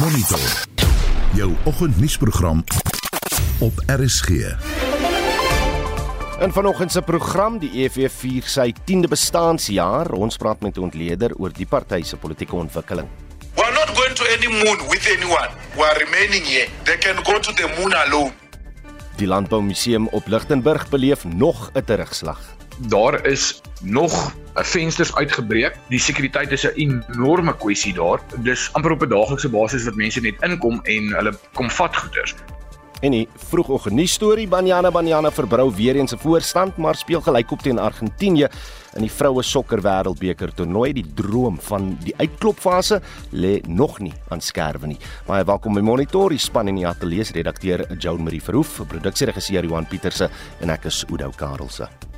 Monitor. Jou oggendnuusprogram op RSG. In vanoggend se program die EFF vier sy 10de bestaanjaar. Ons praat met 'n ontleder oor die party se politieke ontwikkeling. We are not going to any moon with anyone. We are remaining here. They can go to the moon alone. Die Landboumuseum op Lichtenburg beleef nog 'n terugslag. Daar is nog vensters uitgebreek. Die sekuriteit is 'n enorme kwessie daar. Dis amper op 'n daaglikse basis wat mense net inkom en hulle kom vat goeders. En die vroegoggend nuus storie Banyana Banyana verbrou weer eens 'n voorstand, maar speel gelykop teen Argentinië in die vroue sokker wêreldbeker toernooi. Die droom van die uitklopfase lê nog nie aan skerwe nie. Baie welkom by Monitor, die span en die ateljee se redakteur Joan Marie Verhoef, produksieregisseur Johan Pieterse en ek is Udo Karelse.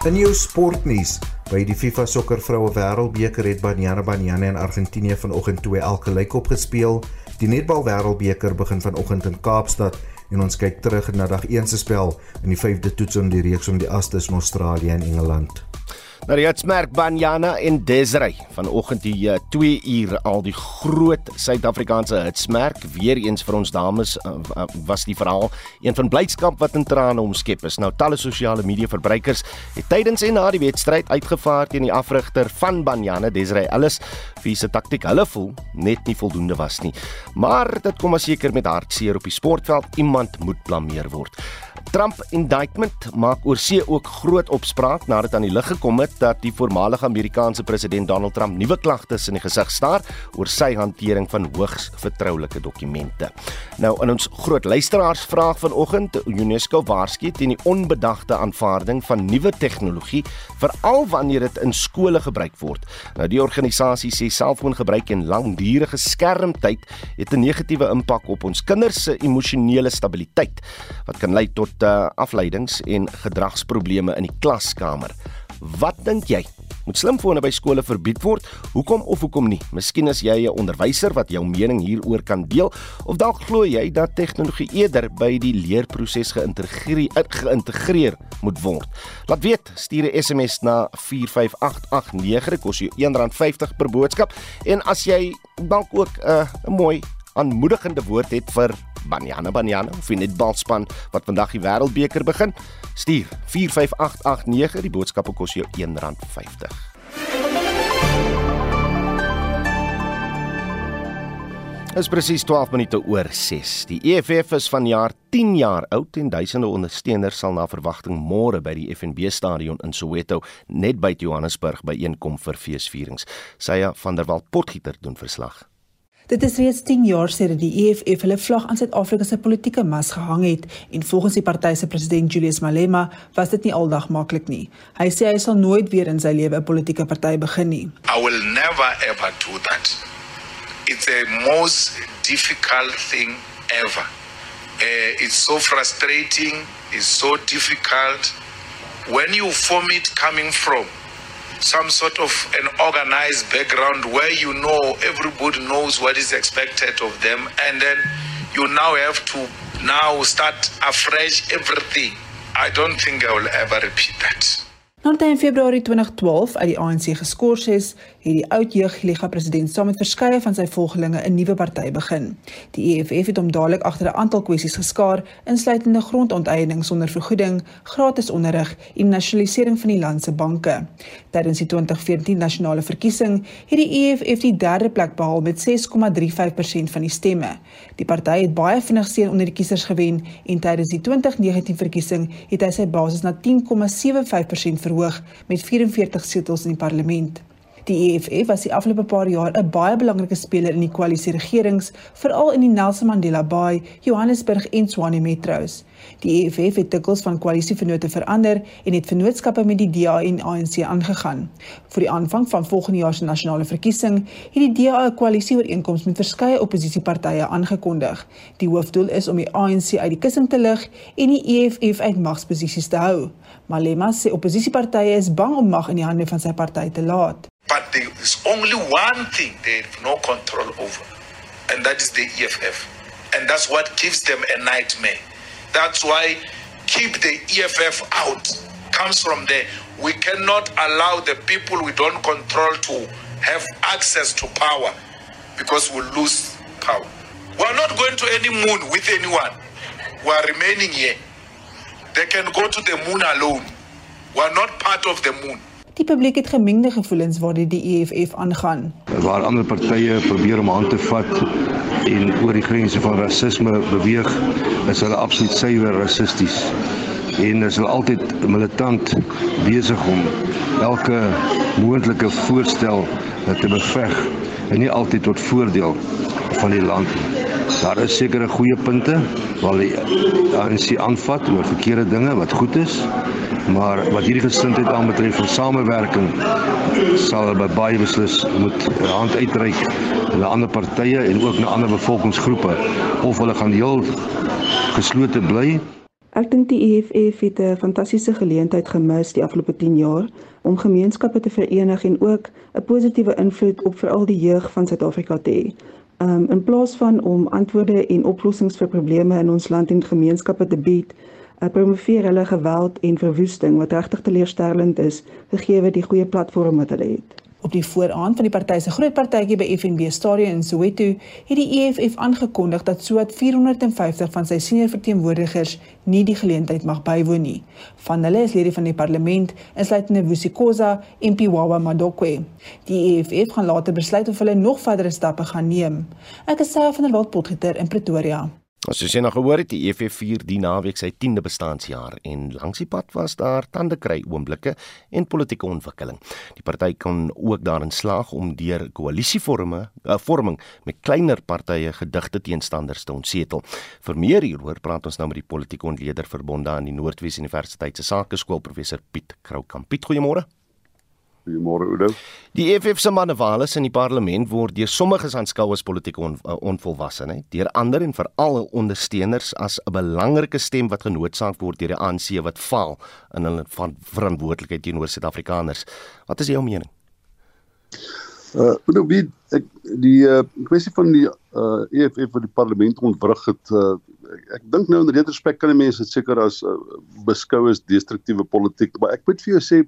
'n Nuwe sportnuus. By die FIFA sokker vroue wêreldbeker het Banyana Banyana en Argentinië vanoggend 2 elke gelyk opgespeel. Die netbal wêreldbeker begin vanoggend in Kaapstad en ons kyk terug na dag 1 se spel in die 5de toets om die reeks om die Astes in Australië en Engeland. Nou die hitsmerk Banyana en Desiree vanoggend die uh, 2 uur al die groot Suid-Afrikaanse hitsmerk weer eens vir ons dames uh, uh, was die verhaal een van blydskap wat in trane omskep is. Nou talle sosiale media verbruikers het tydens en na die wedstryd uitgevaar teen die afrigter van Banyana Desiree alles wie se taktik hulle voel net nie voldoende was nie. Maar dit kom maar seker met hartseer op die sportveld iemand moet blameer word. Trump indictment maak oor see ook groot opspraak nadat aan die lig gekom het dat die voormalige Amerikaanse president Donald Trump nuwe klagtes in die gesig staar oor sy hantering van hoogs vertroulike dokumente. Nou in ons groot luisteraarsvraag vanoggend, UNESCO waarsku teen die onbedagte aanvaarding van nuwe tegnologie, veral wanneer dit in skole gebruik word. Nou die organisasie sê selfoongebruik en langdurige skermtyd het 'n negatiewe impak op ons kinders se emosionele stabiliteit wat kan lei tot uh, afleidings en gedragsprobleme in die klaskamer. Wat dink jy? Moet slimfone by skole verbied word? Hoekom of hoekom nie? Miskien as jy 'n onderwyser wat jou mening hieroor kan deel of dalk glo jy dat tegnologie eerder by die leerproses geïntegreer geïntegreer moet word. Laat weet, stuur 'n SMS na 45889, dit kos jou R1.50 per boodskap en as jy dalk ook 'n uh, mooi aanmoedigende woord het vir Banyana Banyana of die netbalspan wat vandag die wêreldbeker begin, stuur 45889. Die boodskappe kos jou R1.50. Dit is presies 12 minute oor 6. Die EFF is vanjaar 10 jaar oud en duisende ondersteuners sal na verwagting môre by die FNB stadion in Soweto net by Johannesburg byeenkom vir feesvierings. Sya van der Walt Potgieter doen verslag. Dit is reeds 10 jaar sedert die EFF hulle vlag aan Suid-Afrika se politieke mas gehang het en volgens die party se president Julius Malema was dit nie aldag maklik nie. Hy sê hy sal nooit weer in sy lewe 'n politieke party begin nie. I will never ever do that. It's a most difficult thing ever. Uh, it's so frustrating, it's so difficult when you form it coming from some sort of an organized background where you know everybody knows what is expected of them. And then you now have to now start afresh everything. I don't think i will ever repeat that. Nadat hy in Februarie 2012 uit die ANC geskort is, het die oud jeugliga president saam met verskeie van sy volgelinge 'n nuwe party begin. Die EFF het hom dadelik agter 'n aantal kwessies geskaar, insluitende grondonteiening sonder vergoeding, gratis onderrig en nasionalisering van die land se banke. Tydens die 2014 nasionale verkiesing het die EFF die derde plek behaal met 6,35% van die stemme. Die party het baie vinnig steun onder die kiesers gewen en tydens die 2019 verkiesing het hy sy basis na 10,75% verhoog met 44 setels in die parlement. Die EFF was die afgelope paar jaar 'n baie belangrike speler in die koalisie regerings, veral in die Nelson Mandela Bay, Johannesburg en Tshwane metros. Die EFF het dikwels van koalisievennote verander en het vennootskappe met die DA en ANC aangegaan. Vir die aanvang van volgende jaar se nasionale verkiesing het die DA 'n koalisieooreenkoms met verskeie oppositiepartye aangekondig. Die hoofdoel is om die ANC uit die kussing te lig en die EFF uit magsposisies te hou. Malema sê oppositiepartye is bang om mag in die hande van sy party te laat. But there is only one thing they have no control over and that is the EFF and that's what gives them a nightmare that's why keep the EFF out comes from there We cannot allow the people we don't control to have access to power because we'll lose power. We're not going to any moon with anyone. We're remaining here. They can go to the moon alone. We're not part of the moon. Die publiek het gemengde gevoelens waardeur die EFF aangaan. Waar ander partye probeer om aan te vat en oor die grense van rasisme beweeg, is hulle absoluut suiwer rassisties. En is hulle altyd militant besig om elke moontlike voorstel te beveg en nie altyd tot voordeel van die land nie. Daar is sekere goeie punte waar die ANC aanvat oor verkeerde dinge wat goed is, maar wat hierdie gesindheid aanbetref van samewerking sal by baie beslis moet hand uitreik na ander partye en ook na ander bevolkingsgroepe of hulle gaan heel geslote bly. Ek dink die EFF het 'n fantastiese geleentheid gemis die afgelope 10 jaar om gemeenskappe te verenig en ook 'n positiewe invloed op veral die jeug van Suid-Afrika te hê um, in plaas van om antwoorde en oplossings vir probleme in ons land en gemeenskappe te bied, uh, promoveer hulle geweld en verwoesting wat regtig teleurstellend is gegee die goeie platform wat hulle het. Op die vooraand van die party se groot partytjie by FNB Stadion in Soweto het die EFF aangekondig dat sowat 450 van sy senior verteenwoordigers nie die geleentheid mag bywoon nie. Van hulle is lede van die parlement, insluitende Vusikoza en Piwawa Madokwe. Die EFF gaan later besluit of hulle nog verdere stappe gaan neem. Ek is self van der Walt Potgieter in Pretoria. As jy sien nou gehoor het die EFF vier die naweek sy 10de bestaanjaar en langs die pad was daar tande kry oomblikke en politieke ontwikkeling. Die party kan ook daarin slaag om deur koalisievorme uh, vorming met kleiner partye gedigte teenstanders te ontsetel. Vir meer hieroor praat ons nou met die politieke ontleder verbonde aan die Noordwes Universiteit se Sakeskool professor Piet Kroukamp. Piet, goeiemôre. Goeiemôre Oudo. Die EFF se manewales in die parlement word deur sommiges aanskou as politiek on, uh, onvolwassenheid, deur ander en veral ondersteuners as 'n belangrike stem wat genootsaak word deur die ANC wat faal in hulle van verantwoordelikheid teenoor Suid-Afrikaners. Wat is jou mening? Uh Oudo, wie ek die uh, kwessie van die uh EFF wat die parlement ontwrig het uh ek dink nou in retrospek kan mense dit seker as uh, beskou as destruktiewe politiek, maar ek moet vir jou sê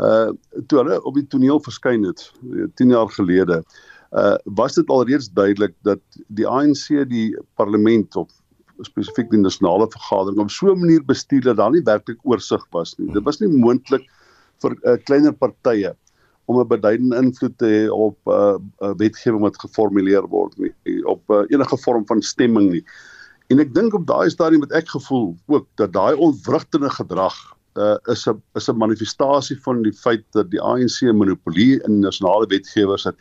uh toe hulle op die toneel verskyn het 10 jaar gelede uh was dit alreeds duidelik dat die ANC die parlement op spesifiek die nasionale vergadering op so 'n manier bestuur dat daar nie werklik oorsig was nie. Dit was nie moontlik vir uh, kleiner partye om 'n beduidende invloed te hê op uh, uh, wetgewing wat geformuleer word nie, op uh, enige vorm van stemming nie. En ek dink op daai stadium het ek gevoel ook dat daai ontwrigtende gedrag uh, is 'n is 'n manifestasie van die feit dat die ANC 'n monopolie in nasionale wetgewers het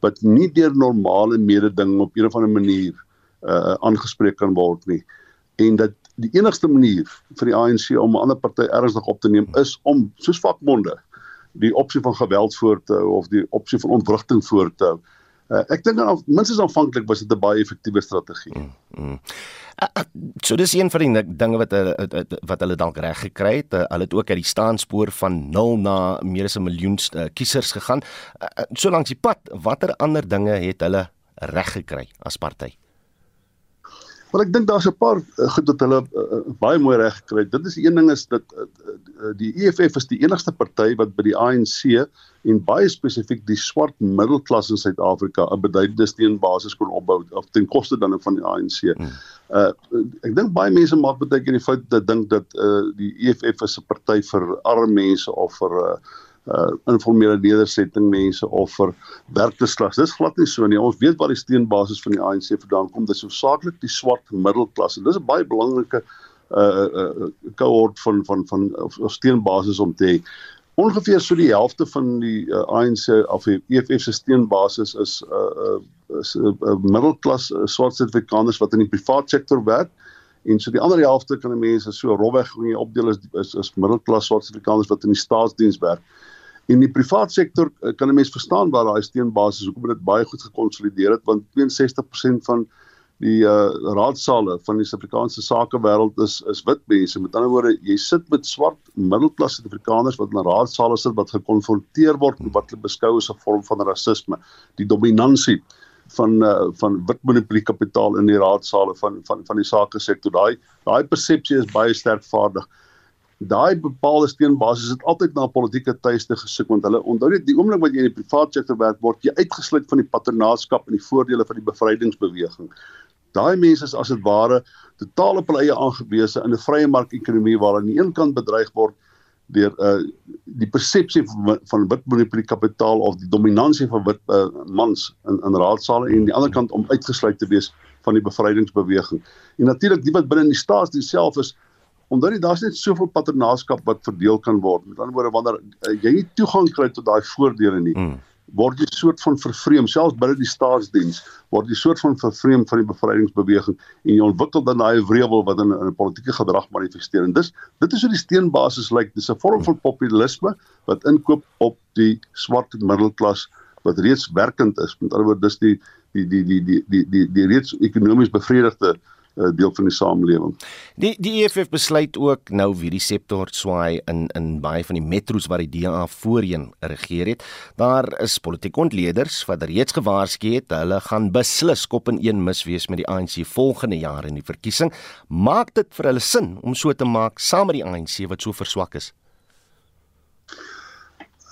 wat nie deur normale mededinging op 'n of ander manier uh aangespreek kan word nie en dat die enigste manier vir die ANC om 'n ander party ernstig op te neem is om soos vakbonde die opsie van geweld voor te hou of die opsie van ontwrigting voor te hou. Uh, ek dink aan minstens aanvanklik was dit 'n baie effektiewe strategie. Mm, mm. Uh, uh, so dis een van die dinge wat hulle uh, wat hulle dalk reg gekry het. Uh, hulle het ook uit die staanspoor van 0 na meer as 'n miljoen uh, kiesers gegaan. Uh, uh, so langs die pad, watter ander dinge het hulle reg gekry as party? Maar ek dink daar's 'n paar uh, goed wat hulle uh, baie mooi reg gekry het. Dit is een ding is dat uh, die EFF is die enigste party wat by die ANC en baie spesifiek die swart middelklas in Suid-Afrika 'n beduidende steunbasis kon opbou of ten koste dan van die ANC. Hmm. Uh ek dink baie mense maak baie keer die fout dat dink dat uh die EFF is 'n party vir arme mense of vir uh uh informele nedersetting mense of vir werkersklas. Dis glad nie so nie. Ons weet wat die steunbasis van die ANC vandaan kom. Dis hoofsaaklik die swart middelklas. Dis 'n baie belangrike uh uh cohort van van van of, of steunbasis om te hê. Ongeveer so die helfte van die uh, ANC of die EFF se steunbasis is uh uh is uh, uh, middelklas uh, swart Suid-Afrikaners wat in die privaat sektor werk en so die ander helfte kan mense so rofweg opdeel is is, is middelklas swart Suid-Afrikaners wat in die staatsdiens werk. In die private sektor eh, kan 'n mens verstaan waar daai steunbasis hoekom dit baie goed gekonsolideer het want 62% van die uh, raadsale van die Suid-Afrikaanse sakewêreld is is wit mense. Met ander woorde, jy sit met swart middelklas Suid-Afrikaners wat in raadsale sit wat gekonfronteer word met wat hulle beskou as 'n vorm van rasisme, die dominansie van uh, van wit monopolie kapitaal in die raadsale van van van die sake sektor. Daai daai persepsie is baie sterk vaardig. Daai bepaalde steunbasis het altyd na politieke tuiste gesoek want hulle onthou net die oomblik wat jy in die privaat sektor werk word jy uitgesluit van die patronaatskap en die voordele van die bevrydingsbeweging. Daai mense is as dit ware totaal op hulle eie aangewese in 'n vrye mark-ekonomie waar aan die een kant bedreig word deur uh die persepsie van, van wit monopolie kapitaal of die dominansie van wit uh, mans in in raadsale en aan die ander kant om uitgesluit te wees van die bevrydingsbeweging. En natuurlik die wat binne in die staat self is omdat daar's net soveel patronaatskap wat verdeel kan word. Met ander woorde wanneer uh, jy nie toegang kry tot daai voordele nie, mm. word jy soort van vervreem selfs binne die staatsdiens, word jy soort van vervreem van die bevrydingsbeweging en jy ontwikkel dan daai wrevel wat in 'n politieke gedrag manifesteer. En dis dit is hoe die steenbasis lyk. Dis 'n vorm van populisme wat inkoop op die swart middelklas wat reeds werkend is. Met ander woorde dis die die die die die die die, die reeds ekonomies bevredigde uh, deel van die samelewing. Die die EFF besluit ook nou wie die septor swaai in in baie van die metro's waar die DA voorheen regeer het. Daar is politieke ontleeders wat reeds gewaarsku het hulle gaan beslis kop in een mis wees met die ANC volgende jaar in die verkiesing. Maak dit vir hulle sin om so te maak saam met die ANC wat so verswak is?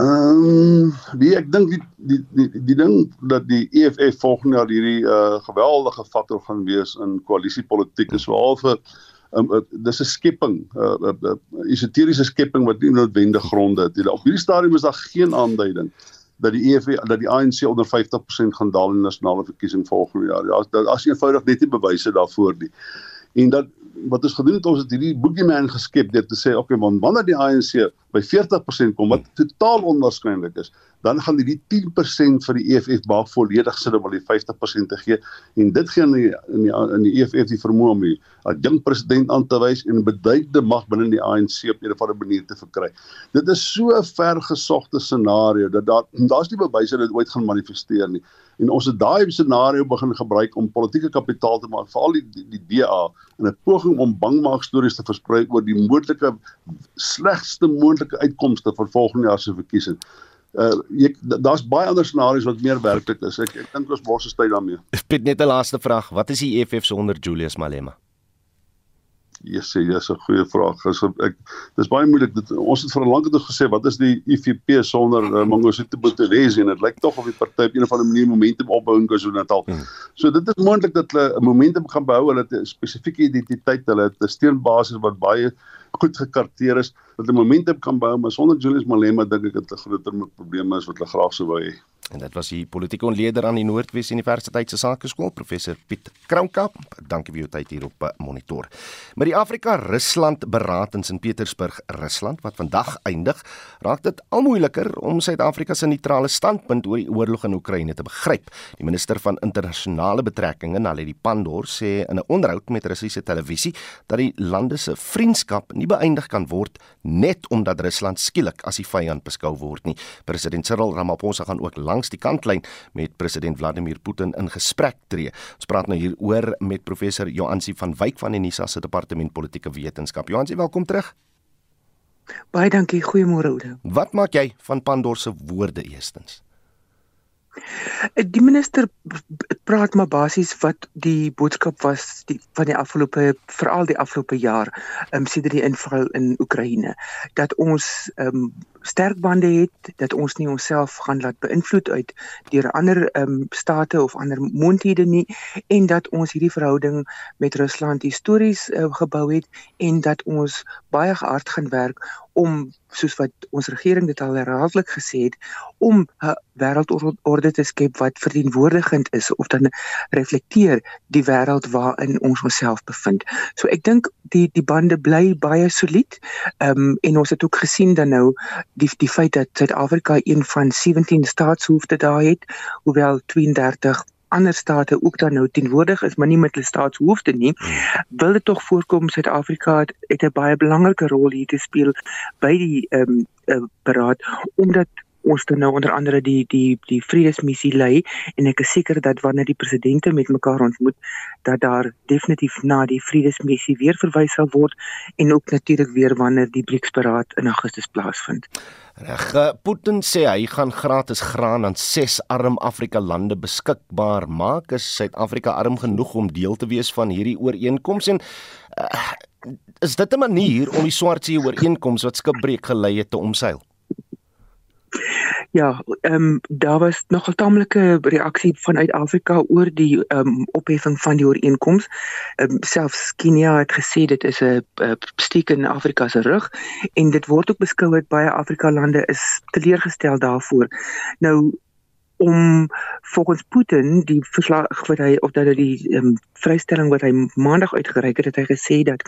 Ehm um, die ek dink die, die die die ding dat die EFF volgende jaar hierdie uh geweldige faktor gaan wees in koalisiepolitiek is behalwe um, uh, dis 'n skepping 'n uh, uh, uh, esoteriese skepping wat nie noodwendig gronde het. Op hierdie stadium is daar geen aanduiding dat die EFF dat die ANC onder 50% gaan daal in nasionale verkiesing volgende jaar. Ja, daar is eenvoudig net nie bewyse daarvoor nie. En dat wat ons gedoen het ons het hierdie boogeyman geskep deur te sê okay man wanneer die ANC by 40% kom wat totaal onwaarskynlik is dan gaan hierdie 10% vir die EFF baie volledig sit om al die 50% te gee en dit gee in die in die, in die EFF die vermoë om die jong president aan te wys en beduidende mag binne die ANC op 'n of ander manier te verkry. Dit is so 'n vergesogte scenario dat daar daar's nie bewyse dat dit ooit gaan manifesteer nie. En ons het daai scenario begin gebruik om politieke kapitaal te maak, veral die die, die DA in 'n poging om bangmaak stories te versprei oor die moontlike slegste moontlike uitkomste vir volgende jaar se verkiesing uh ek daar's baie ander scenario's wat meer werklik is. Ek ek dink ons bors is tyd daarmee. Piet net 'n laaste vraag. Wat is die EFF sonder Julius Malema? Yes, ja, dis 'n goeie vraag. As ek dis baie moeilik. Dit, ons het vir 'n lank tyd gesê wat is die IFP sonder uh, Mangosuthu Buthelezi en dit lyk tog of die party op 'n of ander manier momentum opbou in KwaZulu-Natal. Hmm. So dit is moontlik dat hulle 'n momentum gaan behou. Hulle het 'n spesifieke identiteit. Hulle het 'n steunbasis wat baie goed gekarteer is dat 'n momentum kan bou, maar sonder Julius Malema dink ek dit 'n groter probleem is wat hulle graag sou wou hê. En dit was die politieke ontleder aan die Noordwes Universiteit se Sakeskool, professor Piet Krankamp. Dankie vir jou tyd hier op eh, Monitor. Met die Afrika-Rusland beraad in Sint Petersburg, Rusland wat vandag eindig, raak dit al moeiliker om Suid-Afrika se neutrale standpunt oor die oorlog in Oekraïne te begryp. Die minister van internasionale betrekkinge, Naledi Pandor, sê in 'n onderhoud met Russiese televisie dat die lande se vriendskap nie beëindig kan word net omdat Rusland skielik as die vyand beskou word nie. President Cyril Ramaphosa gaan ook langs die kantlyn met president Vladimir Putin in gesprek tree. Ons praat nou hieroor met professor Joansi van Wyk van die NISA se departement politieke wetenskap. Joansi, welkom terug. Baie dankie. Goeiemôre Oude. Wat maak jy van Pandor se woorde eerstens? Die minister praat maar basies wat die boodskap was die, van die afgelope veral die afgelope jaar um, sedert die inval in Oekraïne. Dat ons um, sterk bande het dat ons nie onsself gaan laat beïnvloed uit deur ander um, state of ander mondhede nie en dat ons hierdie verhouding met Rusland histories uh, gebou het en dat ons baie gehard gaan werk om soos wat ons regering dit al herhaaldelik gesê het om 'n wêreldorde te skep wat verteenwoordigend is of dan reflekteer die wêreld waarin ons onsself bevind. So ek dink die die bande bly baie solied. Ehm um, en ons het ook gesien dan nou die die feit dat Suid-Afrika een van 17 staatshoofde daar het, hoewel 32 ander state ook dan nou teenwoordig is, maar nie met hulle staatshoofde nie, wil dit tog voorkom Suid-Afrika het, het 'n baie belangrike rol hier te speel by die ehm um, uh, beraad omdat ons dan nou onder andere die die die vredesmissie lei en ek is seker dat wanneer die presidente met mekaar ontmoet dat daar definitief na die vredesmissie weer verwys sal word en ook natuurlik weer wanneer die BRICS-beraad in Augustus plaasvind. Reg, eh, Putin sê hy gaan gratis graan aan ses arm Afrika lande beskikbaar maak. Is Suid-Afrika arm genoeg om deel te wees van hierdie ooreenkoms en uh, is dit 'n manier om die Swartsee ooreenkoms wat skipbreek gelei het te omseil? Ja, ehm um, daar was nog 'n tamelike reaksie vanuit Afrika oor die ehm um, opheffing van die ooreenkoms. Ehm um, selfs Kenia het gesê dit is 'n steek in Afrika se rug en dit word ook beskou dat baie Afrika lande is teleurgestel daarvoor. Nou om volgens Putin die verslag wat hy of dat hy die um, vrystelling wat hy maandag uitgereik het, het hy gesê dat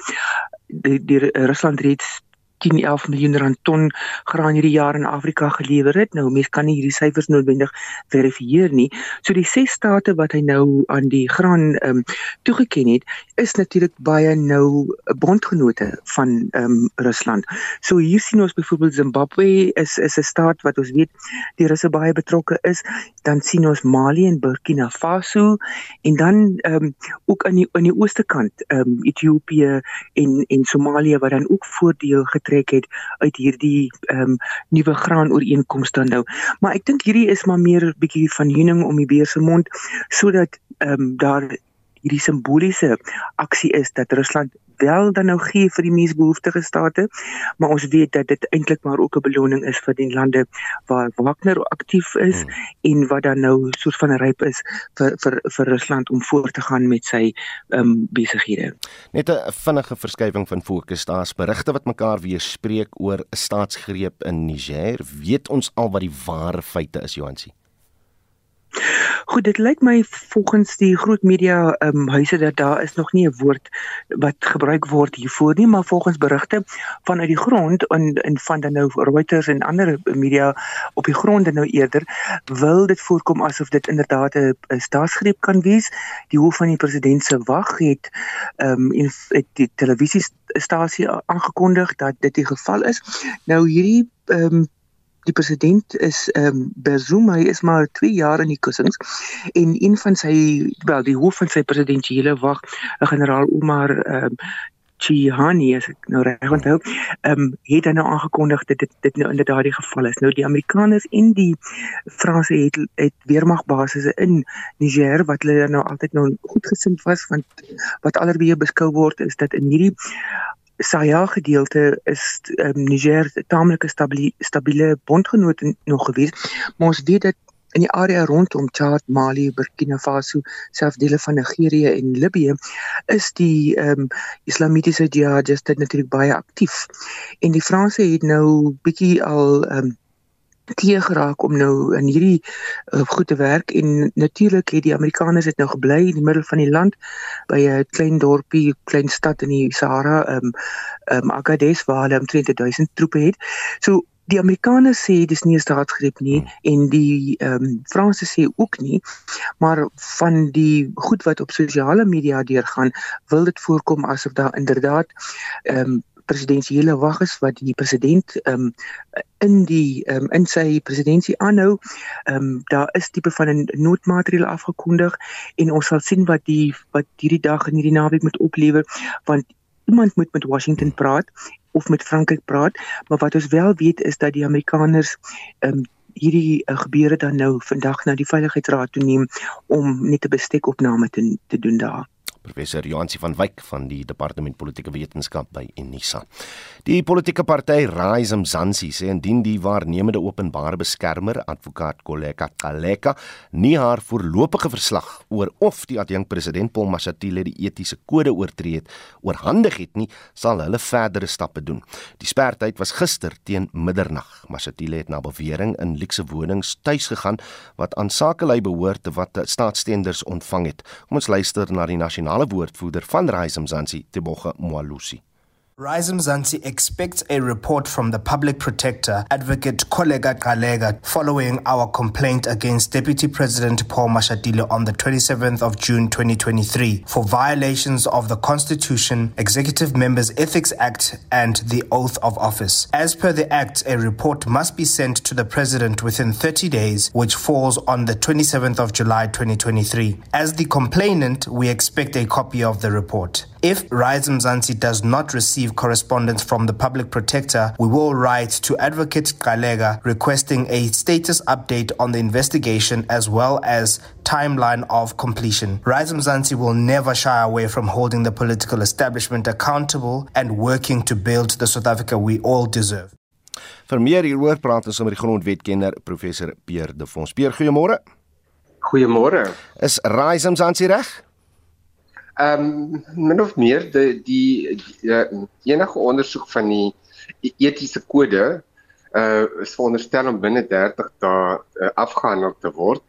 die, die Rusland reeds 10 11 miljoen rand ton graan hierdie jaar in Afrika gelewer het. Nou mense kan nie hierdie syfers noodwendig verifieer nie. So die ses state wat hy nou aan die graan ehm um, toegeken het, is natuurlik baie nou bondgenote van ehm um, Rusland. So hier sien ons byvoorbeeld Zimbabwe is is 'n staat wat ons weet die Russe baie betrokke is. Dan sien ons Mali en Burkina Faso en dan ehm um, ook aan die aan die ooste kant ehm um, Ethiopië en en Somalië wat dan ook voordeel getrek getrek het uit hierdie ehm um, nuwe graanooreenkoms dan nou. Maar ek dink hierdie is maar meer bietjie van heuning om die beer se mond sodat ehm um, daar hierdie simboliese aksie is dat Rusland wel dan nou gee vir die mees behoeftige state, maar ons weet dat dit eintlik maar ook 'n beloning is vir die lande waar Wagner aktief is hmm. en wat dan nou soos van ryp is vir vir vir Rusland om voort te gaan met sy ehm um, besighede. Net 'n vinnige verskywing van fokus. Daar's berigte wat mekaar weerspreek oor 'n staatsgreep in Niger. Weet ons al wat die ware feite is, Johansie? Goed, dit lyk my volgens die groot media um, huise dat daar is nog nie 'n woord wat gebruik word hiervoor nie, maar volgens berigte vanuit die grond en en van dan nou Reuters en ander media op die grond nou eerder wil dit voorkom asof dit inderdaad 'n staatsgreep kan wees. Die hoof van die president se wag het ehm um, in die televisiestasie aangekondig dat dit die geval is. Nou hierdie ehm um, die president is ehm um, Bazoum. Hy is maar 2 jaar in die kussings. En een van sy wel die hoof van sy presidentsiële wag 'n generaal Omar ehm um, Chihani as ek nou reg onthou ehm um, het dan nou aangekondig dat dit dit nou inderdaad die geval is. Nou die Amerikaners en die Franse het het weermagbasisse in Niger wat hulle nou altyd nou goed gesind was want wat alreeds beskou word is dat in hierdie Sahel gedeelte is um, Niger 'n taamlike stabiele stabiele bondgenoot nog gewees, maar ons weet dat in die area rondom Chad, Mali, Burkina Faso, selfs dele van Nigerië en Libië is die ehm um, islamitiese jihadiste natuurlik baie aktief. En die Franse het nou bietjie al ehm um, teë geraak om nou in hierdie uh, goed te werk en natuurlik het die Amerikaners dit nou gebly in die middel van die land by 'n klein dorpie, klein stad in die Sahara, ehm um, ehm um, Agadez waar hulle omtrent 1000 troepe het. So die Amerikaners sê dis nie 'n staatsgreep nie en die ehm um, Franse sê ook nie, maar van die goed wat op sosiale media deurgaan, wil dit voorkom asof daar inderdaad ehm um, presidensiële wag is wat die president um, in die um, in sy presidentskap aanhou. Ehm um, daar is tipe van 'n noodmaatreël afgekondig en ons sal sien wat die wat hierdie dag en hierdie naweek moet oplewer want iemand moet met Washington praat of met Frankryk praat, maar wat ons wel weet is dat die Amerikaners ehm um, hierdie uh, gebeure dan nou vandag na die veiligheidsraad toe neem om net 'n bestekopname te te doen daar professor Joansi van Wyk van die departement politieke wetenskap by Unisa. Die politieke party Rise Mzansi sê indien die waarnemende openbare beskermer advokaat Koleka Kaleka nie haar voorlopige verslag oor of die adjunkpresident Paul Mashatile die etiese kode oortree het oorhandig het nie, sal hulle verdere stappe doen. Die spertyd was gister teen middernag. Mashatile het na bewering in luukse wonings tuis gegaan wat aan sakelei behoort wat staatstenders ontvang het. Kom ons luister na die nasionale nasionale woordvoerder van Rise Mzansi, Teboga Mwalusi. Rise Mzansi expects a report from the public protector, Advocate Kollega Kalega, following our complaint against Deputy President Paul Mashatile on the 27th of June 2023 for violations of the Constitution, Executive Members Ethics Act, and the Oath of Office. As per the Act, a report must be sent to the President within 30 days, which falls on the 27th of July 2023. As the complainant, we expect a copy of the report. If Rise Mzansi does not receive correspondence from the public protector, we will write to Advocate Galega requesting a status update on the investigation as well as timeline of completion. Rise Mzansi will never shy away from holding the political establishment accountable and working to build the South Africa we all deserve. Vir meer hieroor praat ons met die grondwetkenner professor Pierre De Vos. Pierre, goeiemôre. Goeiemôre. Is Rise Mzansi reg? Ehm um, min of meer die die, die uh, enige ondersoek van die etiese kode uh is veronderstel om binne 30 dae uh, afgehandel te word.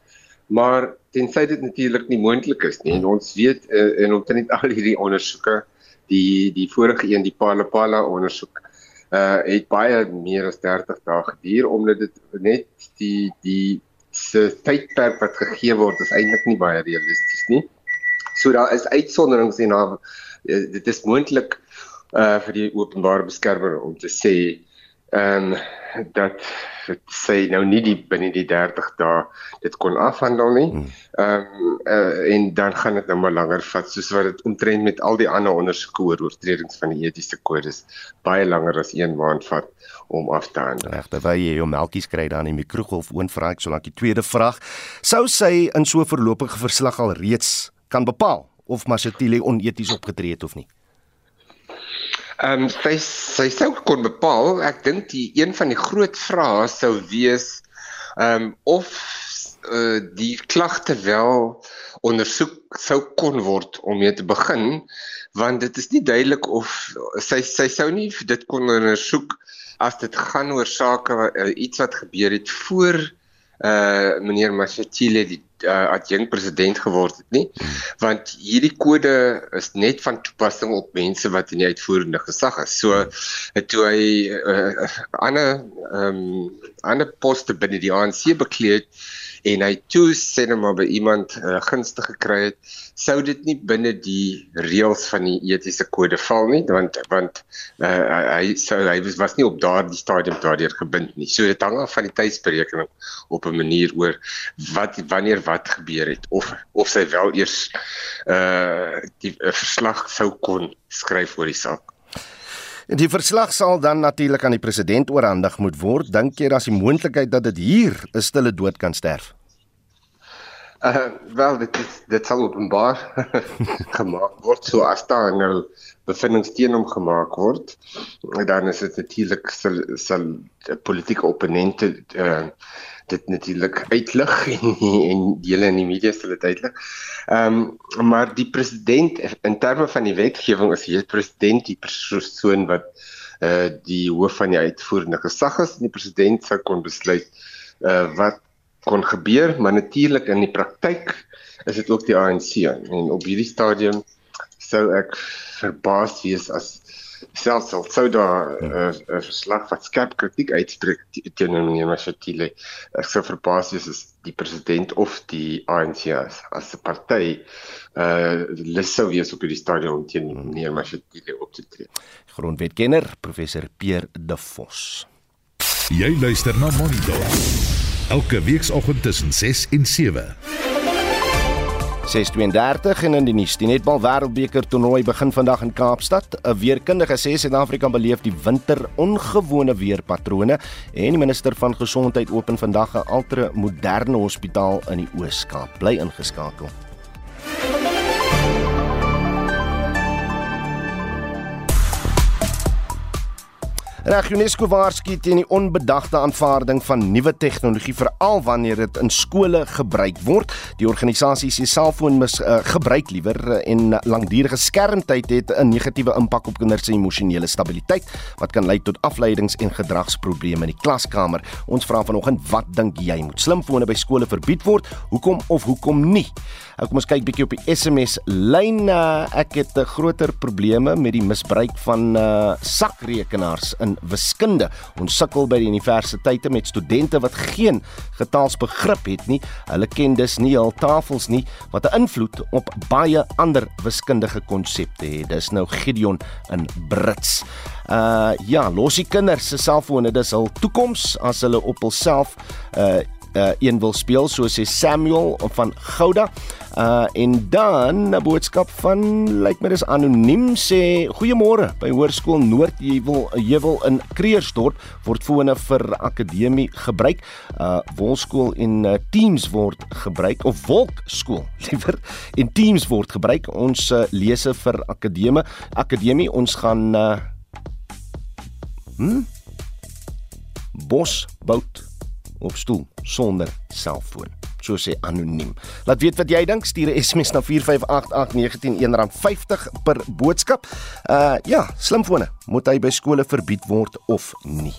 Maar tensy dit natuurlik nie moontlik is nie en ons weet uh, en omtrent al hierdie ondersoeke die die vorige een die Palapala ondersoek uh het baie meer as 30 dae geduur omdat dit net die die se tydperk wat gegee word is eintlik nie baie realisties nie. So daar is uitsonderings en daar eh, dit is moontlik uh vir die openbare beskermer om te sê ehm um, dat sê nou nie die binne die 30 dae dit kon afhandel nie. Hmm. Ehm um, uh, en dan gaan dit nou maar langer vat soos wat dit omtrent met al die ander ondersoeke oor oortredings van die etiese kodes baie langer as 1 maand vat om af te handel. Reg, terwyl jy jou melkies kry daar in die mikrogolf oonvra ek solank die tweede vraag sou sy in so 'n voorlopige verslag al reeds kan bepaal of Mashatile oneties opgetree het of nie. Ehm um, sy sy sou kon bepaal, ek dink die een van die groot vrae sou wees ehm um, of uh, die klagte wel ondersoek sou kon word om mee te begin want dit is nie duidelik of sy sy sou nie dit kon ondersoek as dit gaan oor sake uh, iets wat gebeur het voor uh meneer Mashatile die uh, adjunkt president geword het nie want hierdie kode is net van toepassing op mense wat in die uitvoerende gesag is. So het toe hy 'n uh, ander ehm um, ander poste binne die ANC bekleed en hy toe sê net maar by iemand uh, gunstig gekry het, sou dit nie binne die reëls van die etiese kode val nie, want want uh, hy sou hy was, was nie op daardie stadium daardeur gebind nie. So dit hang af van die tydsberekening op 'n manier oor wat wanneer wat gebeur het of of sy wel eers uh die uh, verslag sou kon skryf oor die saak. En die verslag sal dan natuurlik aan die president oorhandig moet word. Dink jy daar's die moontlikheid dat dit hier 'n stille dood kan sterf? Uh wel dit is dit sal openbaar gemaak word so as daar nou bevindings teen hom gemaak word. Dan is dit natuurlik sal sal politieke opponente uh dit natuurlik uitlig en en dele in die media sal dit uitlig. Ehm um, maar die president in terme van die wetgewing is die president die persoon wat eh uh, die hoof van die uitvoerende gesag is en die president sou kon besluit eh uh, wat kon gebeur, maar natuurlik in die praktyk is dit ook die ANC en op hierdie stadium sou ek verbaas wees as selfs al sou daar 'n ja. uh, verslag wat skerp kritiek uitspreek teenoor meneer Mashatile ek sou verbaas wees as die president of die ANC as, as 'n party uh lus sou wees op die stadion teen hmm. meneer Mashatile op te tree. Grondwetkenner professor Pierre De Vos. Jy luister na Monitor. Elke weekoggend tussen 6 en 7. 6:32 en in die nuus. Die netbal wêreldbeker toernooi begin vandag in Kaapstad. 'n Weerkundige sê Suid-Afrika beleef die winter ongewone weerpatrone en die minister van gesondheid open vandag 'n ultra moderne hospitaal in die Oos-Kaap. Bly ingeskakel. Reg UNESCO waarsku teen die onbedagte aanvaarding van nuwe tegnologie veral wanneer dit in skole gebruik word. Die organisasie sê selfoon mis uh, gebruik liewer uh, en langdurige skermtyd het 'n negatiewe impak op kinders se emosionele stabiliteit wat kan lei tot afleidings en gedragsprobleme in die klaskamer. Ons vra vanoggend wat dink jy moet slimfone by skole verbied word? Hoekom of hoekom nie? Uh, kom ons kyk bietjie op die SMS lyn. Uh, ek het 'n groter probleme met die misbruik van uh, sakrekenaars in wiskunde. Ons sukkel by die universiteite met studente wat geen getalsbegrip het nie. Hulle ken dus nie al tafels nie wat 'n invloed op baie ander wiskundige konsepte het. Dis nou Gideon in Brits. Uh ja, los die kinders se selfone, dis hul toekoms as hulle op hulself uh uh een wil speel so sê Samuel van Gouda. Uh en dan 'n boodskap van lyk my dis anoniem sê goeiemôre by Hoërskool Noord Jewel Jewel in Kreersdorp word fone vir akademie gebruik. Uh Wolskool en uh, Teams word gebruik of Wolkskool liewer en Teams word gebruik. Ons uh, lese vir akademie akademie ons gaan uh hm bosbout op stoel sonder selfoon so sê anoniem. Laat weet wat jy dink, stuur 'n SMS na 4588919 R50 per boodskap. Uh ja, slimfone, moet hy by skole verbied word of nie?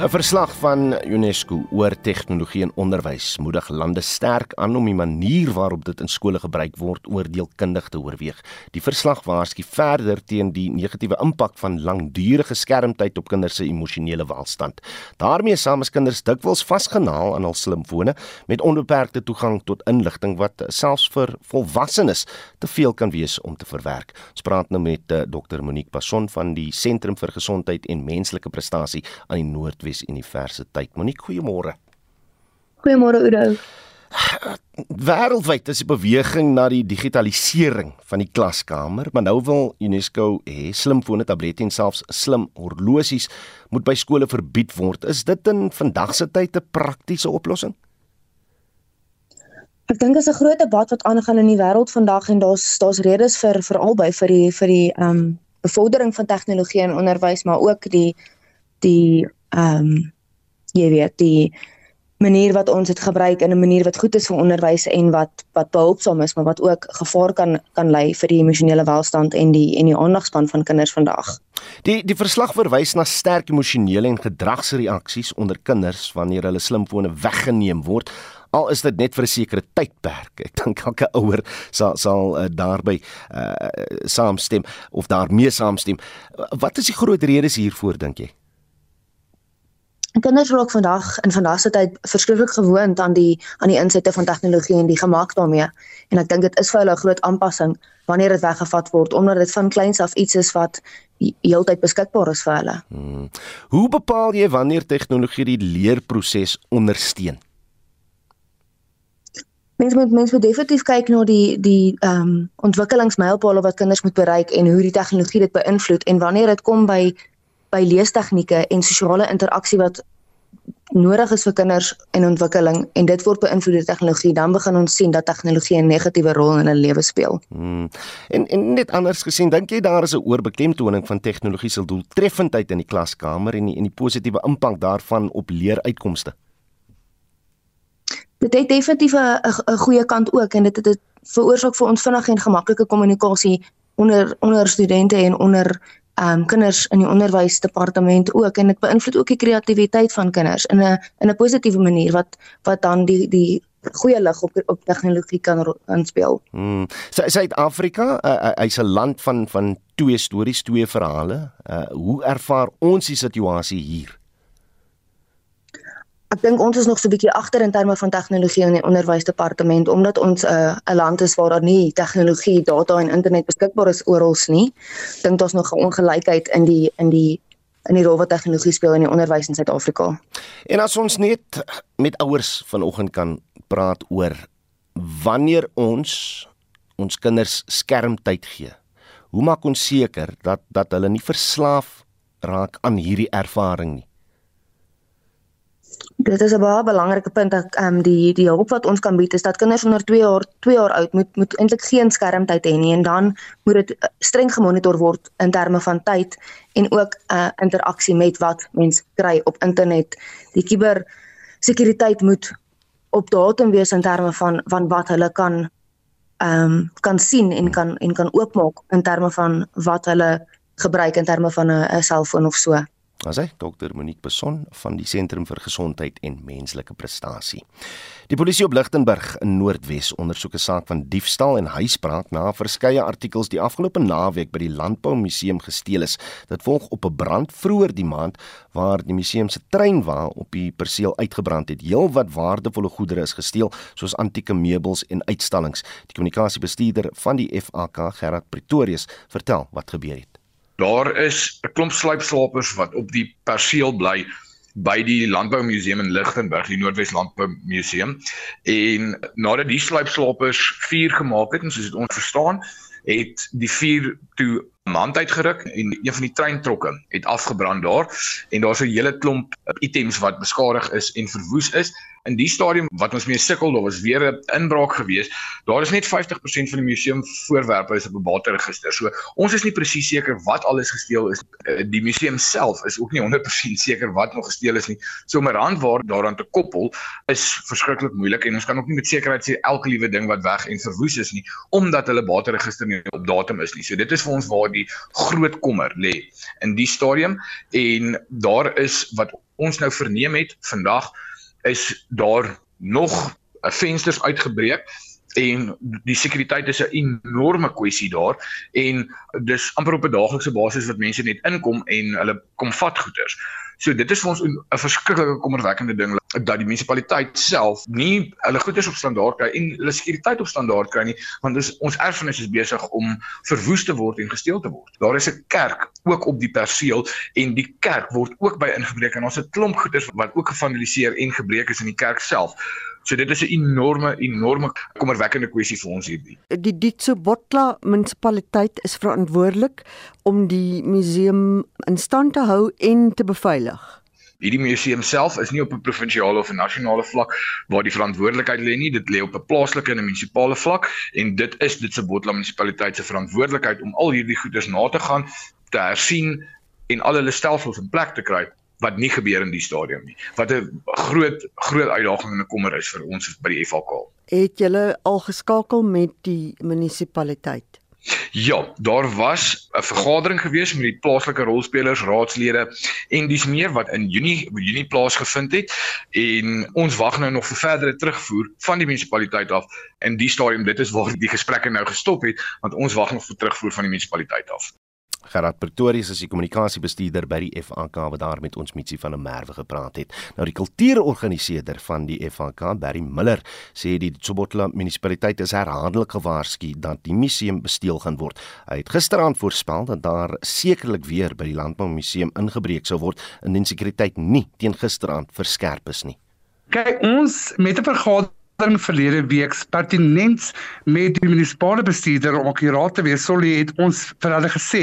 'n Verslag van UNESCO oor tegnologie in onderwys moedig lande sterk aan om die manier waarop dit in skole gebruik word oordeelkundig te oorweeg. Die verslag waarsku verder teen die negatiewe impak van langdurige skermtyd op kinders se emosionele welstand. daarmee saam is kinders dikwels vasgenaal aan hul slimfone met onbeperkte toegang tot inligting wat selfs vir volwassenes te veel kan wees om te verwerk. Ons praat nou met uh, Dr Monique Passon van die Sentrum vir Gesondheid en Menslike Prestasie aan die Noordwes Noordwes Universiteit. Monique, goeiemôre. Goeiemôre Udo. Wêreldwyd is die beweging na die digitalisering van die klaskamer, maar nou wil UNESCO hê slimfone, tablette en selfs slim horlosies moet by skole verbied word. Is dit in vandag se tyd 'n praktiese oplossing? Ek dink is 'n groot debat wat aangaan in die wêreld vandag en daar's daar's redes vir vir albei vir die vir die ehm um, bevordering van tegnologie in onderwys, maar ook die die ehm um, jy weet die manier wat ons dit gebruik in 'n manier wat goed is vir onderwys en wat wat behulpsaam is maar wat ook gevaar kan kan lei vir die emosionele welstand en die en die aandagspan van kinders vandag. Die die verslag verwys na sterk emosionele en gedragsreaksies onder kinders wanneer hulle slimfone weggeneem word. Al is dit net vir 'n sekere tydperk. Ek dink elke ouer sal sal uh, daarby uh, saamstem of daarmee saamstem. Wat is die groot redes hiervoor dink jy? Kinders raak vandag in vandag se tyd verskriklik gewoond aan die aan die insette van tegnologie en die gemak daarmee. En ek dink dit is vir hulle 'n groot aanpassing wanneer dit weggevat word omdat dit van kleins af iets is wat heeltyd beskikbaar is vir hulle. Hmm. Hoe bepaal jy wanneer tegnologie die leerproses ondersteun? Mens moet mens moet definitief kyk na die die ehm um, ontwikkelingsmylpale wat kinders moet bereik en hoe die tegnologie dit beïnvloed en wanneer dit kom by by leestegnieke en sosiale interaksie wat nodig is vir kinders en ontwikkeling en dit word beïnvloed deur tegnologie dan begin ons sien dat tegnologie 'n negatiewe rol in hulle lewe speel. Hmm. En en net anders gesien, dink jy daar is 'n oorbeklemtoning van tegnologie se doeltreffendheid in die klaskamer en die, en die positiewe impak daarvan op leeruitkomste? Dit het definitief 'n goeie kant ook en dit het dit veroorsaak vir ons vinnige en gemaklike kommunikasie onder onder studente en onder um kinders in die onderwysdepartement ook en dit beïnvloed ook die kreatiwiteit van kinders in 'n in 'n positiewe manier wat wat dan die die goeie lig op op tegnologie kan inspel. Hmm. Suid-Afrika, uh, uh, hy's 'n land van van twee stories, twee verhale. Uh, hoe ervaar ons die situasie hier? Ek dink ons is nog so 'n bietjie agter in terme van tegnologie in die onderwysdepartement omdat ons 'n uh, 'n land is waar daar nie tegnologie, data en internet beskikbaar is oral nie. Ek dink daar's nog 'n ongelykheid in die in die in die rol wat tegnologie speel in die onderwys in Suid-Afrika. En as ons net met ouers vanoggend kan praat oor wanneer ons ons kinders skermtyd gee. Hoe maak ons seker dat dat hulle nie verslaaf raak aan hierdie ervaring nie? Dit is 'n baie belangrike punt dat ehm um, die die hulp wat ons kan bied is dat kinders onder 2 jaar 2 jaar oud moet moet eintlik geen skermtyd hê nie en dan moet dit eh, streng gemonitor word in terme van tyd en ook 'n uh, interaksie met wat mens kry op internet. Die kiber sekuriteit moet op datum wees in terme van van wat hulle kan ehm um, kan sien en kan en kan oopmaak in terme van wat hulle gebruik in terme van 'n selfoon of so. As hy Dr Monique Beson van die Sentrum vir Gesondheid en Menslike Prestasie. Die polisie op Lichtenburg in Noordwes ondersoek 'n saak van diefstal en huisbraak na verskeie artikels die afgelope naweek by die Landbou Museum gesteel is. Dit volg op 'n brand vroeër die maand waar die museum se treinwa op die perseel uitgebrand het. Heelwat waardevolle goedere is gesteel, soos antieke meubels en uitstallings. Die kommunikasiebestuurder van die FAK, Gerard Pretorius, vertel wat gebeur het. Daar is 'n klomp sluipslapers wat op die perseel bly by die Landboumuseum in Lichtenburg, die Noordwes Landboumuseum. En nadat die sluipslapers vuur gemaak het en soos dit ons verstaan, het die vuur toe mand uitgeruk en een van die treintrokke het afgebrand daar en daar's 'n hele klomp items wat beskadig is en verwoes is in die stadium wat ons mee sukkel, daar was weer 'n inbraak gewees. Daar is net 50% van die museum voorwerpe is op 'n bateregister. So ons is nie presies seker wat alles gesteel is. Eh, die museum self is ook nie 100% seker wat nog gesteel is nie. So om 'n randwaarde daaraan te koppel is verskriklik moeilik en ons kan ook nie met sekerheid sê elke liewe ding wat weg en verwoes is nie omdat hulle bateregister nie op datum is nie. So dit is vir ons waar die groot kommer lê in die stadium en daar is wat ons nou verneem het vandag is daar nog vensters uitgebreek en die sekuriteit is 'n enorme kwessie daar en dis amper op 'n daaglikse basis wat mense net inkom en hulle kom vat goederes. So dit is vir ons 'n verskriklike kommerwekkende ding dat die munisipaliteit self nie hulle goederes op standaard kry en hulle sekuriteit op standaard kry nie want dis ons erfenis is besig om verwoes te word en gesteel te word. Daar is 'n kerk ook op die perseel en die kerk word ook by ingebreek en ons het klomp goederes wat ook gevandaliseer en gebreek is in die kerk self. So dit is 'n enorme enorme kommerwekkende kwessie vir ons hierdie. Die Ditsobotla munisipaliteit is verantwoordelik om die museum in stand te hou en te beveilig. Hierdie museum self is nie op 'n provinsiale of 'n nasionale vlak waar die verantwoordelikheid lê nie, dit lê op 'n plaaslike en 'n munisipale vlak en dit is Ditsobotla munisipaliteit se verantwoordelikheid om al hierdie goederes na te gaan, te hersien en al hulle stelsels in plek te kry wat nie gebeur in die stadium nie. Wat 'n groot groot uitdaging en 'n kommer is vir ons by die FHK. Het julle al geskakel met die munisipaliteit? Ja, daar was 'n vergadering gewees met die plaaslike rolspelers, raadslede en dis meer wat in Junie Junie plaasgevind het en ons wag nou nog vir verdere terugvoer van die munisipaliteit af in die stadium dit is waar die gesprekke nou gestop het want ons wag nog vir terugvoer van die munisipaliteit af. Gerard Pretorius is die kommunikasiebestuurder by die FAK wat daar met ons Mitsie van der Merwe gepraat het. Nou die kultuurorganiseerder van die FAK, Barry Miller, sê die Tsobotla munisipaliteit is herhaaldelik gewaarsku dat die museum besteel gaan word. Hy het gisteraand voorspel dat daar sekerlik weer by die Landboumuseum ingebreek sou word indien sekuriteit nie teen gisteraand verskerp is nie. Kyk, ons met 'n vergadering in verlede week pertinent met die munisipale bestuurder om akkuraat te wees, Solly het ons vir hulle gesê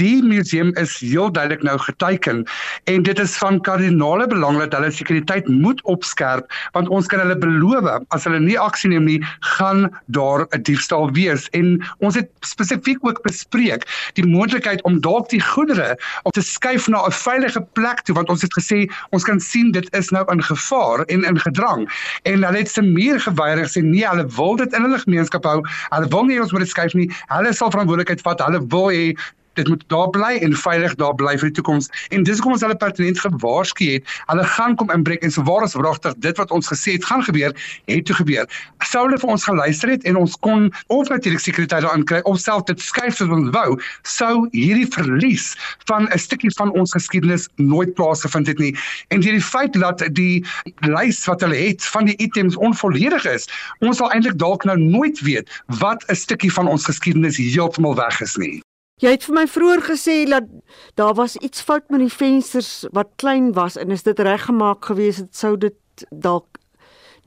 die museum is heel duidelik nou geteken en dit is van kardinale belang dat hulle sekuriteit moet opskerp want ons kan hulle beloof as hulle nie aksie neem nie, gaan daar 'n diefstal wees. En ons het spesifiek ook bespreek die moontlikheid om dalk die goedere op te skuif na 'n veilige plek toe want ons het gesê ons kan sien dit is nou in gevaar en in gedrang. En hulle het meer geweier sê nee, hulle wil dit in hulle gemeenskap hou. Hulle wil nie ons moet dit skuif nie. Hulle sal verantwoordelikheid vat. Hulle wil hê dit moet daar bly en veilig daar bly vir die toekoms. En dis hoekom ons hulle pertinent gewaarsku het. Hulle gaan kom inbreek en so waar is wragtig dit wat ons gesê het gaan gebeur, het toe gebeur. Sou hulle vir ons geluister het en ons kon of natuurlik sekuriteit daarin kry of self dit skuif soos ons wou, sou hierdie verlies van 'n stukkie van ons geskiedenis nooit plaasgevind het nie. En deur die feit dat die lys wat hulle het van die items onvolledig is, ons sal eintlik dalk nou nooit weet wat 'n stukkie van ons geskiedenis heeltemal weg is nie. Jy het vir my vroeër gesê dat daar was iets fout met die vensters wat klein was en is dit reggemaak gewees het sou dit dalk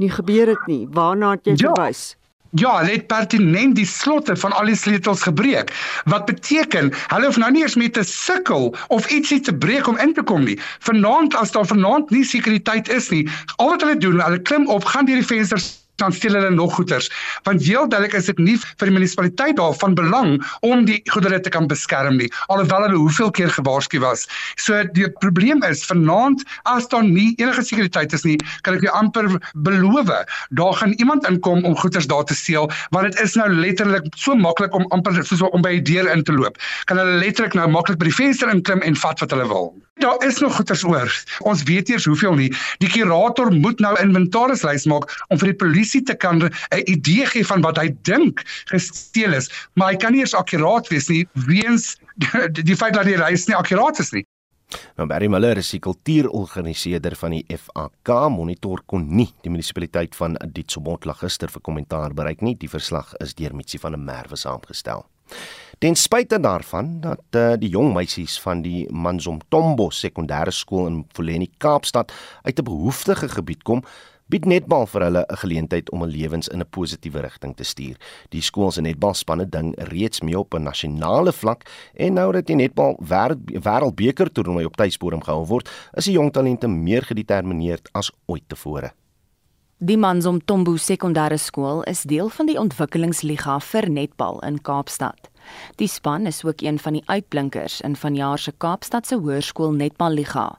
nie gebeur het nie. Waarna het jy ja. verwys? Ja, hulle het pertinent die slotte van al die sleutels gebreek. Wat beteken, hulle hoef nou nie eens met te sukkel of ietsie te breek om in te kom nie. Vanaand as daar vanaand nie sekuriteit is nie, al wat hulle doen, hulle klim op, gaan deur die vensters dan steel hulle nog goederes. Want heel duidelik is dit nie vir die munisipaliteit daarvan belang om die goedere te kan beskerm nie, alhoewel hulle hoeveel keer gewaarsku was. So die probleem is vanaand as daar nie enige sekuriteit is nie, kan ek jou amper beloof, daar gaan iemand inkom om goederes daar te steel, want dit is nou letterlik so maklik om amper soos om by die deur in te loop. Kan hulle letterlik nou maklik by die venster inklim en vat wat hulle wil. Daar is nog goederes oor. Ons weet eers hoeveel nie. Die kurator moet nou inventarislys maak om vir die polisie te kan 'n idee gee van wat hy dink gesteel is, maar hy kan nie eens akkuraat wees nie weens die, die feit dat die reis nie akkuraat is nie. Nou Barry Miller is die kultuurorganiseerder van die FAK Monitor kon nie die munisipaliteit van Ditsobotla gister vir kommentaar bereik nie. Die verslag is deur Mitsi van der Merwe saamgestel. Ten spyte daarvan dat uh, die jong meisies van die Manzomtombo sekondêre skool in Mfuleni Kaapstad uit 'n behoeftige gebied kom, bied netbal vir hulle 'n geleentheid om 'n lewens in 'n positiewe rigting te stuur. Die skool se netbalspanne ding reeds mee op 'n nasionale vlak en nou dat die netbal wêreldbeker toernooi op tuisbodem gehou word, is die jong talente meer gedetermineerd as ooit tevore. Die Manzom Tombo Sekondêre Skool is deel van die Ontwikkelingsliga vir netbal in Kaapstad. Die span is ook een van die uitblinkers in vanjaar se Kaapstad se Hoërskool Netballiga.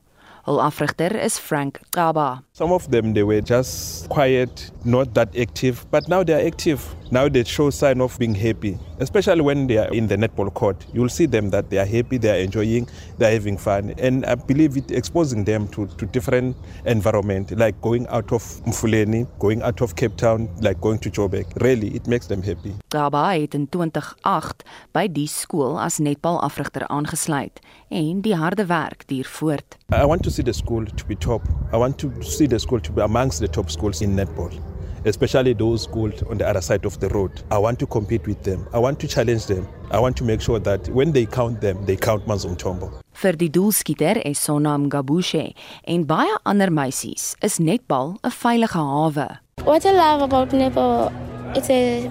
Hul afrigter is Frank Kaba. Some of them they were just quiet, not that active, but now they are active. Now they show sign of being happy, especially when they are in the netball court. You'll see them that they are happy, they are enjoying, they are having fun, and I believe it exposing them to to different environment, like going out of Mfuleni, going out of Cape Town, like going to Joburg. Really, it makes them happy. Kaba het in 2008 by die skool as netbal afrigter aangesluit en die harde werk duur voort. I want to see the school to be top. I want to see the school to be amongst the top schools in netball. Especially those schools on the other side of the road. I want to compete with them. I want to challenge them. I want to make sure that when they count them, they count Mazumtombo. Vir die doelskieter is Sonam Gabushe en baie ander meisies is netbal 'n veilige hawe. What I love about netball, it's a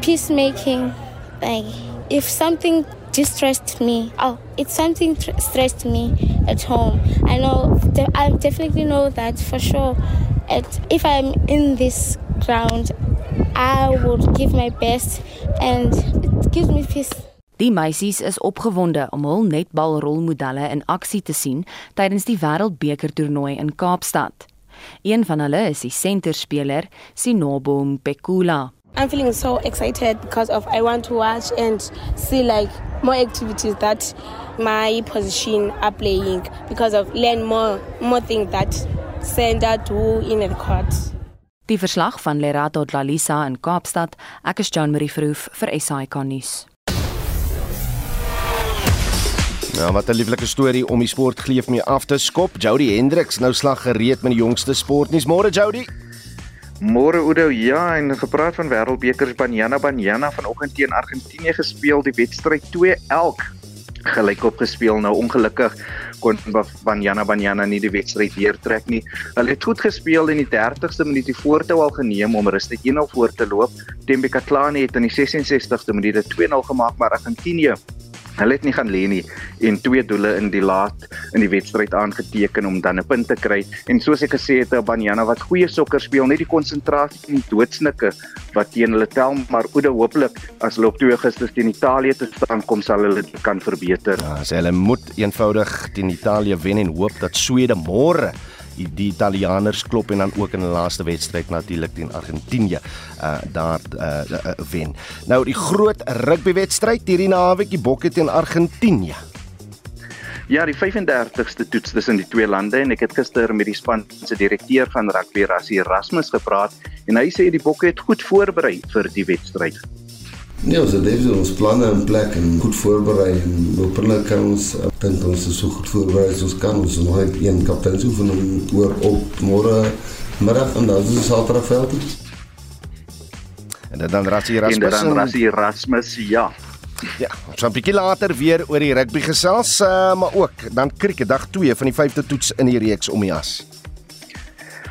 peacemaking thing. If something distressed me. Oh, it's something tr- stressed me at home. I know, de- I definitely know that for sure. At, if I'm in this ground, I would give my best and it gives me peace. Die meisies is opgewonde om hul netbalrolmodelle in aksie te sien tydens die Wêreldbeker toernooi in Kaapstad. Een van hulle is die senterspeler Sinobo Mpekula. I'm feeling so excited because of I want to watch and see like more activities that my position are playing because of learn more more things that center do in the court. Die verslag van Lerato Dlalisa in Kaapstad. Ek is Jean Marie Verhoef vir SAK nuus. Nou wat 'n lieflike storie om die sport geleef mee af te skop. Jody Hendricks nou slag gereed met die jongste sportnuus. Môre Jody. Môre Oudo, ja, en gepraat van Wêreldbekers Banyana Banyana vanoggend teen Argentinië gespeel, die wedstryd 2 elk gelyk op gespeel. Nou ongelukkig kon Banyana Banyana nie die wedstryd weer trek nie. Hulle het goed gespeel in die 30ste minuut die voortou al geneem om rustig 1-0 voor te loop. Tembe Katlani het in die 66ste minuut 2-0 gemaak, maar Argentinië Hulle het nie gaan lê nie en twee doele in die laat in die wedstryd aangeteken om dan 'n punt te kry. En soos ek gesê het, Banyana wat goeie sokker speel, net die konsentrasie en doodsnikke wat teen hulle tel, maar oude hooplik as hulle op 2 Augustus teen Italië te staan kom sal hulle dit kan verbeter. Ja, hulle moet eenvoudig teen Italië wen en hoop dat Swede môre die, Italianers klop en dan ook in die laaste wedstryd natuurlik teen Argentinië uh daar uh, uh wen. Nou die groot rugbywedstryd hierdie naweek die Bokke teen Argentinië. Ja, die 35ste toets tussen die twee lande en ek het gister met die span se direkteur van rugby Rassie Erasmus gepraat en hy sê die Bokke het goed voorberei vir die wedstryd. Nee, ons het definitief ons planne in plek en goed voorberei en hopelik kan ons dink ons is so goed voorberei as ons kan. Ons nog net een kapteinsoefening oor op môre middag en dan is ons Saterdagveld. En dan Rassie Erasmus. En dan Rassie Erasmus, ja. Ja, ons gaan 'n bietjie later weer oor die rugby gesels, uh, maar ook dan krieket dag 2 van die 5de toets in die reeks om die as.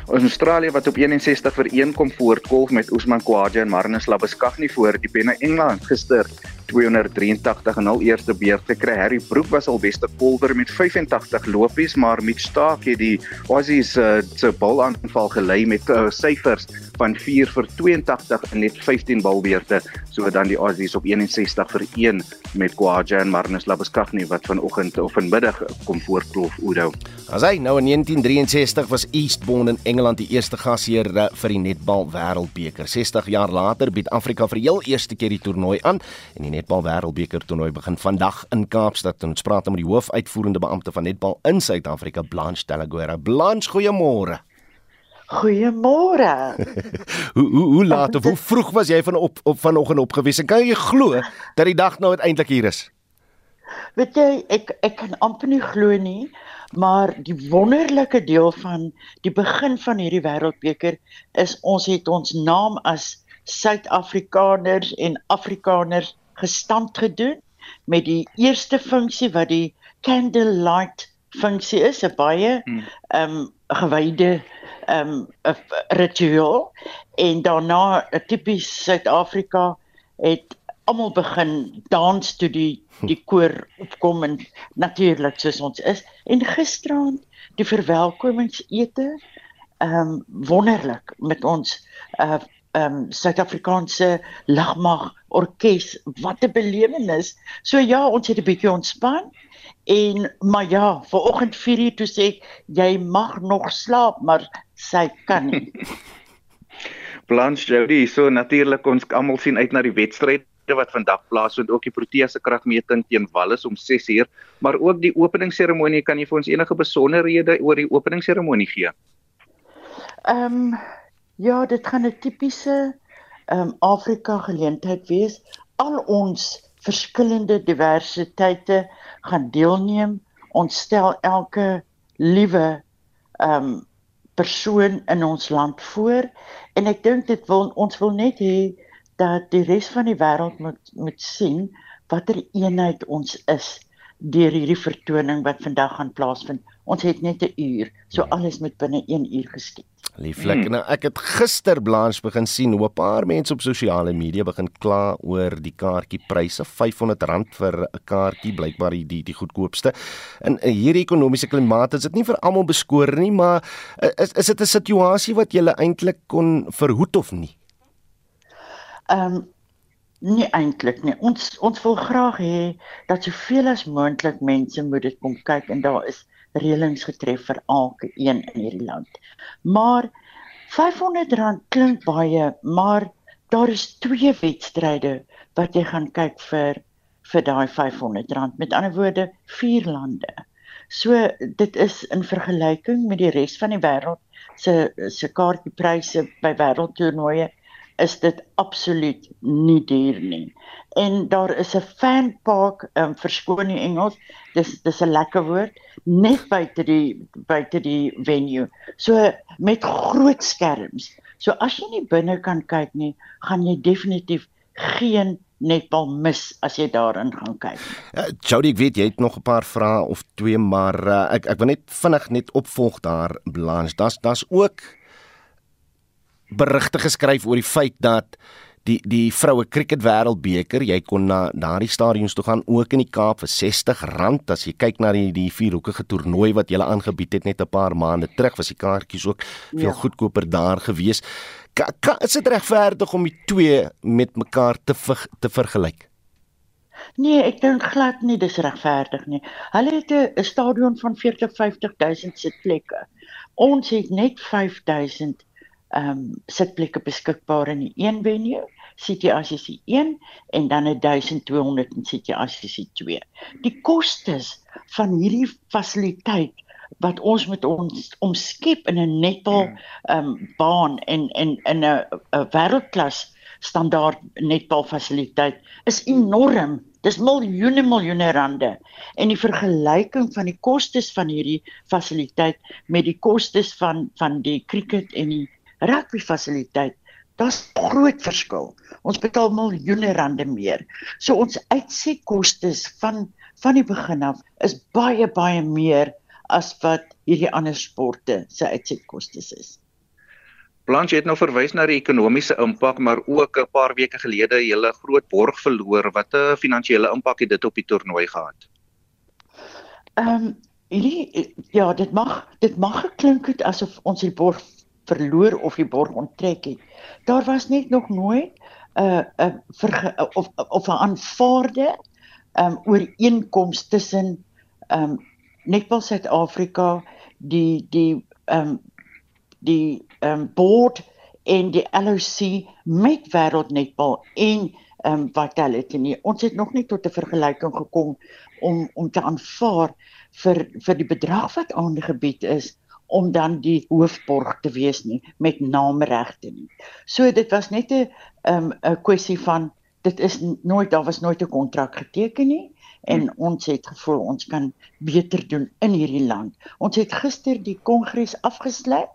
Ons Australië wat op 61 vir 1 kom voortkolf met Usman Khawaja en Marnus Labuschagne voor die penne Engeland gister 283 en al eerste beurt gekry. Harry Brook was al beste kolwer met 85 lopies, maar Mitch Stark het die Aussies uh, se balaanval gelei met uh, syfers van 4 vir 82 en net 15 balbeurte. So dan die Aussies op 61 vir 1 met Khawaja en Marnus Labuschagne wat vanoggend of vanmiddag kom voortkolf Oudo. As hy nou in 1963 was Eastbourne in Engeland die eerste gasheer vir die netbal wêreldbeker. 60 jaar later bied Afrika vir heel eerste keer die toernooi aan en die netbal wêreldbeker toernooi begin vandag in Kaapstad. Ons praat met die hoofuitvoerende beampte van netbal in Suid-Afrika, Blanche Delaguera. Blanche, goeiemôre. Goeiemôre. hoe hoe hoe laat of hoe vroeg was jy van op, op vanoggend opgewees? En kan jy glo dat die dag nou uiteindelik hier is? Weet jy, ek ek kan amper nie glo nie, maar die wonderlike deel van die begin van hierdie wêreldbeker is ons het ons naam as Suid-Afrikaners en Afrikaners gestand gedoen met die eerste funksie wat die candlelight funksie is, 'n baie ehm um, gewyde ehm um, ritueel. En daarna 'n tipies Suid-Afrika het almal begin dans toe die die koor opkom en natuurlik soos ons is. En gisteraand die verwelkomingsete ehm um, wonderlik met ons uh ehm um, Suid-Afrikaanse lagmag orkes wat 'n belewenis. So ja ons het 'n bietjie ontspan en maar ja vanoggend 4 uur toe sê jy mag nog slaap maar sy kan nie Blanche Jody so natuurlik ons almal sien uit na die wedstryd wat vandag plaasvind ook die Protea se kragmeting teen Wallis om 6uur maar ook die openingsseremonie kan jy vir ons enige besonderhede oor die openingsseremonie gee Ehm um, ja, dit gaan 'n tipiese ehm um, Afrika geleentheid wees. Al ons verskillende diversiteite gaan deelneem. Ons stel elke liewe ehm um, persoon in ons land voor en ek dink dit wil ons wil net hê dat die res van die wêreld moet moet sien watter eenheid ons is deur hierdie vertoning wat vandag gaan plaasvind. Ons het net 'n uur, so alles moet binne 1 uur geskied. Lieflik. Hmm. Nou ek het gister Blanche begin sien hoe 'n paar mense op sosiale media begin kla oor die kaartjiepryse, R500 vir 'n kaartjie, blykbaar die die, die goedkoopste. In hierdie ekonomiese klimaat is dit nie vir almal beskoor nie, maar is is dit 'n situasie wat jy eintlik kon verhoed of nie? Ehm um, nie eintlik nie. Ons ons wil graag hê dat soveel as moontlik mense moet dit kom kyk en daar is reëlings getref vir elke een in hierdie land. Maar R500 klink baie, maar daar is twee wedstryde wat jy gaan kyk vir vir daai R500. Met ander woorde, vier lande. So dit is in vergelyking met die res van die wêreld se se kaartjiepryse by wêreldtoernooie is dit absoluut nie duur nie. En daar is 'n fan park, um, verskoon die Engels, dis dis 'n lekker woord, net buite die buite die venue. So met groot skerms. So as jy nie binne kan kyk nie, gaan jy definitief geen netbal mis as jy daarin gaan kyk. Uh, Jody, ek weet jy het nog 'n paar vrae of twee, maar uh, ek ek wil net vinnig net opvolg daar Blanche. Das das ook berigte geskryf oor die feit dat die die vroue cricket wêreldbeker jy kon na daardie stadions toe gaan ook in die Kaap vir R60 as jy kyk na die die vierhoekige toernooi wat hulle aangebied het net 'n paar maande terug was die kaartjies ook veel ja. goedkoper daar gewees. Ka, ka, is dit regverdig om die twee met mekaar te ver, te vergelyk? Nee, ek dink glad nie dis regverdig nie. Hulle het 'n stadion van 40-50000 sitplekke. Ons het net 5000 ehm um, sitplekke beskikbaar in die een venue, CTICC 1 en dan 1200 in CTICC 2. Die kostes van hierdie fasiliteit wat ons met ons omskep in 'n netbal ja. ehm um, baan en en in 'n 'n wêreldklas standaard netbal fasiliteit is enorm. Dis miljoene miljoene rande en die vergelyking van die kostes van hierdie fasiliteit met die kostes van van die cricket en die rugby fasiliteit, daar's groot verskil. Ons betaal miljoene rande meer. So ons uitsetkostes van van die begin af is baie baie meer as wat hierdie ander sporte se uitsetkostes is. Blanche het nou verwys na die ekonomiese impak, maar ook 'n paar weke gelede hele groot borg verloor. Wat 'n finansiële impak het dit op die toernooi gehad? Ehm um, hierdie ja, dit mag dit mag geklink het asof ons die borg verloor of die borg onttrek het. Daar was net nog nooit 'n uh, 'n uh, of of 'n aanvaarde um ooreenkoms tussen um Netball Suid-Afrika die die um die um board en die LOC met Wêreld Netball en um Vitality nie. Ons het nog nie tot 'n vergelyking gekom om om te aanvaar vir vir die bedrag wat aangebied is om dan die hoofborg te wees nie met naamregte nie. So dit was net 'n 'n um, kwessie van dit is nooit daar was nooit 'n kontrak geteken nie en hmm. ons het gevoel ons kan beter doen in hierdie land. Ons het gister die kongres afgesluit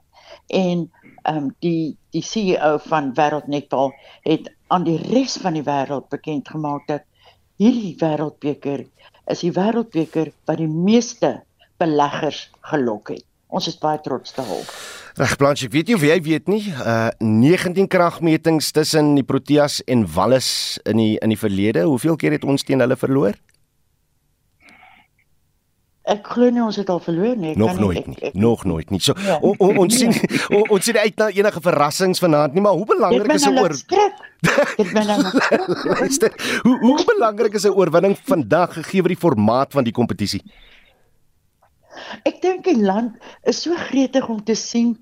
en ehm um, die die CEO van Wêreld Netball het aan die res van die wêreld bekend gemaak dat hierdie wêreldbeker is die wêreldbeker wat die meeste beleggers gelok het. Ons is baie trots daarop. Reg Blanche, ek weet nie of jy weet nie, uh 19 kragmetings tussen die Proteas en Wallis in die in die verlede. Hoeveel keer het ons teen hulle verloor? Ek glo nie ons het al verloor nie. Ek Nog nie, nooit ek- nie. ek- Nog nooit nie. So Ja. o, o, ons sien o, ons sien uit na enige verrassings vanaand nie, maar hoe belangrik is 'n oor Dit ben nou Luister, hoe hoe belangrik is 'n oorwinning vandag gegee word die formaat van die kompetisie? Ek dink die land is so gretig om te sien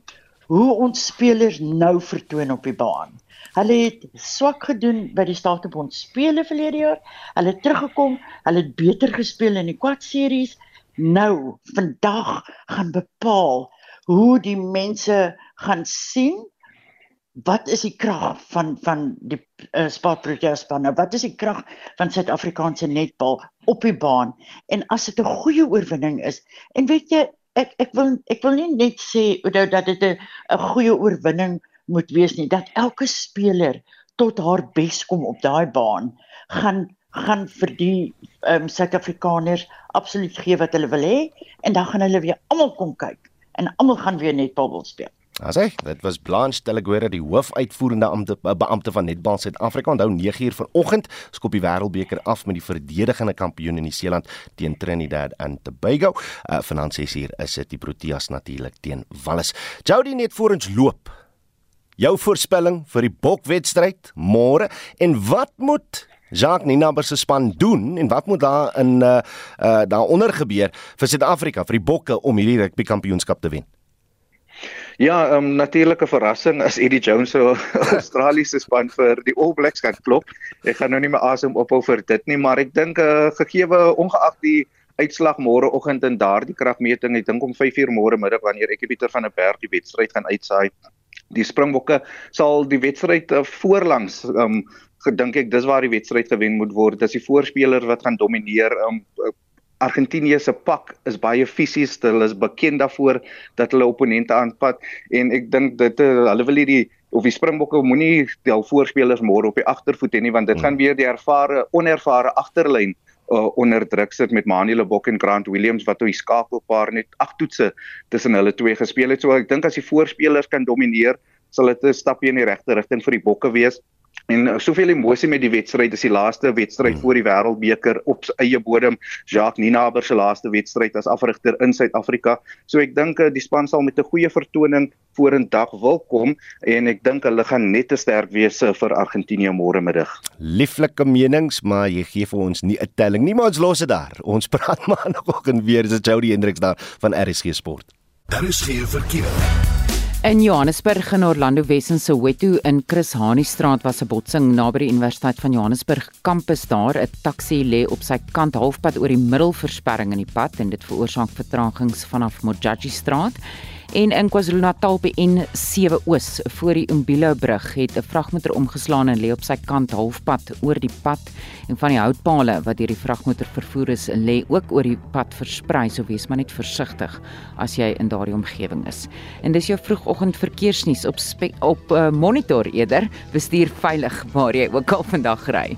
hoe ons spelers nou vertoon op die baan. Hulle het swak gedoen by die Statebond spele verlede jaar. Hulle het teruggekom, hulle het beter gespeel in die kwart series. Nou, vandag gaan bepaal hoe die mense gaan sien wat is die krag van van die uh, spaarprotespanne? Wat is die krag van Suid-Afrikaanse netbal op die baan? En as dit 'n goeie oorwinning is, en weet jy, ek ek wil ek wil nie net sê Oudo, dat dit 'n goeie oorwinning moet wees nie, dat elke speler tot haar bes kom op daai baan, gaan gaan vir die ehm um, Suid-Afrikaners absoluut gee wat hulle wil hê en dan gaan hulle weer almal kom kyk en almal gaan weer netbal wil speel. As hy, dit was Blanche Teleguera die hoofuitvoerende ampte beampte van Netball Suid-Afrika. Onthou 9uur vanoggend skop die Wêreldbeker af met die verdedigende kampioen in Nieu-Seeland teen Trinidad and Tobago. Uh vanaand 6uur is dit die Proteas natuurlik teen Wallis. Jody net voor ons loop. Jou voorspelling vir die bokwedstryd môre en wat moet Jacques Ninaber se span doen en wat moet daar in uh uh daaronder gebeur vir Suid-Afrika vir die bokke om hierdie rugby kampioenskap te wen? Ja, um, natuurlike verrassing as Eddie Jones se Australiese span vir die All Blacks kan klop. Ek gaan nou nie my asem ophou vir dit nie, maar ek dink uh, gegeewe ongeag die uitslag môreoggend in daardie kragmeting, ek dink om 5uur môre middag wanneer ek Pieter van der Berg die wedstryd gaan uitsaai. Die Springbokke sal die wedstryd uh, voorlangs um gedink ek dis waar die wedstryd gewen moet word. Dis die voorspelers wat gaan domineer. Um Argentinië se pak is baie fisies, hulle is bekend daarvoor dat hulle opponente aanpat en ek dink dit uh, hulle wil hierdie of die Springbokke moenie al voorspelers môre op die agtervoet hê nie want dit gaan weer die ervare onervare agterlyn uh, onder druk sit met Manuel Bok en Grant Williams wat hoe skakelpaar net ag toetse tussen hulle twee gespeel het. So ek dink as die voorspelers kan domineer, sal dit 'n stapie in die regte rigting vir die Bokke wees. En uh, soveel emosie met die wedstryd, dis die laaste wedstryd hmm. voor die Wêreldbeker op sy eie bodem. Jacques Ninaber se laaste wedstryd as afrigter in Suid-Afrika. So ek dink uh, die span sal met 'n goeie vertoning vorendag wil kom en ek dink hulle gaan net te sterk wees uh, vir Argentinië môre middag. Lieflike menings, maar jy gee vir ons nie 'n telling nie, maar ons los dit daar. Ons praat maandagooggend weer, dis Jody Hendriks daar van RSG Sport. Daar is geen verkeer. In Johannesburg en Orlando Wes en Soweto in Chris Hani straat was 'n botsing naby die Universiteit van Johannesburg kampus daar. 'n Taxi lê op sy kant halfpad oor die middelversperring in die pad en dit veroorsaak vertragings vanaf Modjadji straat. En in KwaZulu-Natal by N7 Oos voor die Umbilo brug het 'n vragmotor omgeslaan en lê op sy kant halfpad oor die pad en van die houtpale wat deur die vragmotor vervoer is, lê ook oor die pad versprei, so wees maar net versigtig as jy in daardie omgewing is. En dis jou vroegoggend verkeersnuus op spe, op uh, monitor eerder, bestuur veilig waar jy ook al vandag ry.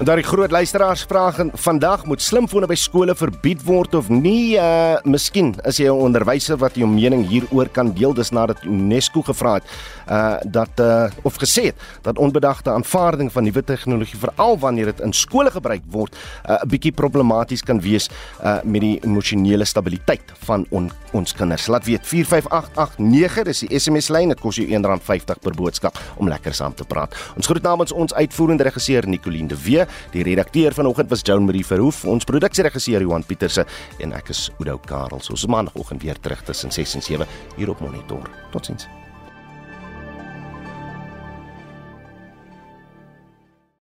En daar die groot luisteraarsvraag vandag moet slimfone by skole verbied word of nie? Uh miskien is jy 'n onderwyser wat jou mening hieroor kan deel dis nadat UNESCO gevra het uh dat uh of gesê het dat onbedagte aanvaarding van nuwe tegnologie veral wanneer dit in skole gebruik word 'n uh, bietjie problematies kan wees uh met die emosionele stabiliteit van on, ons kinders. Laat weet 45889 dis die SMS lyn dit kos jou R1.50 per boodskap om lekker saam te praat. Ons groet namens ons uitvoerende regisseur Nicoline de Wee Die redakteur vanoggend was Joan Marie Verhoef, ons produksieregisseur Johan Pieterse en ek is Oudo Karel. Ons is maandagooggend weer terug tussen 6 en 7 hier op Monitor. Totsiens.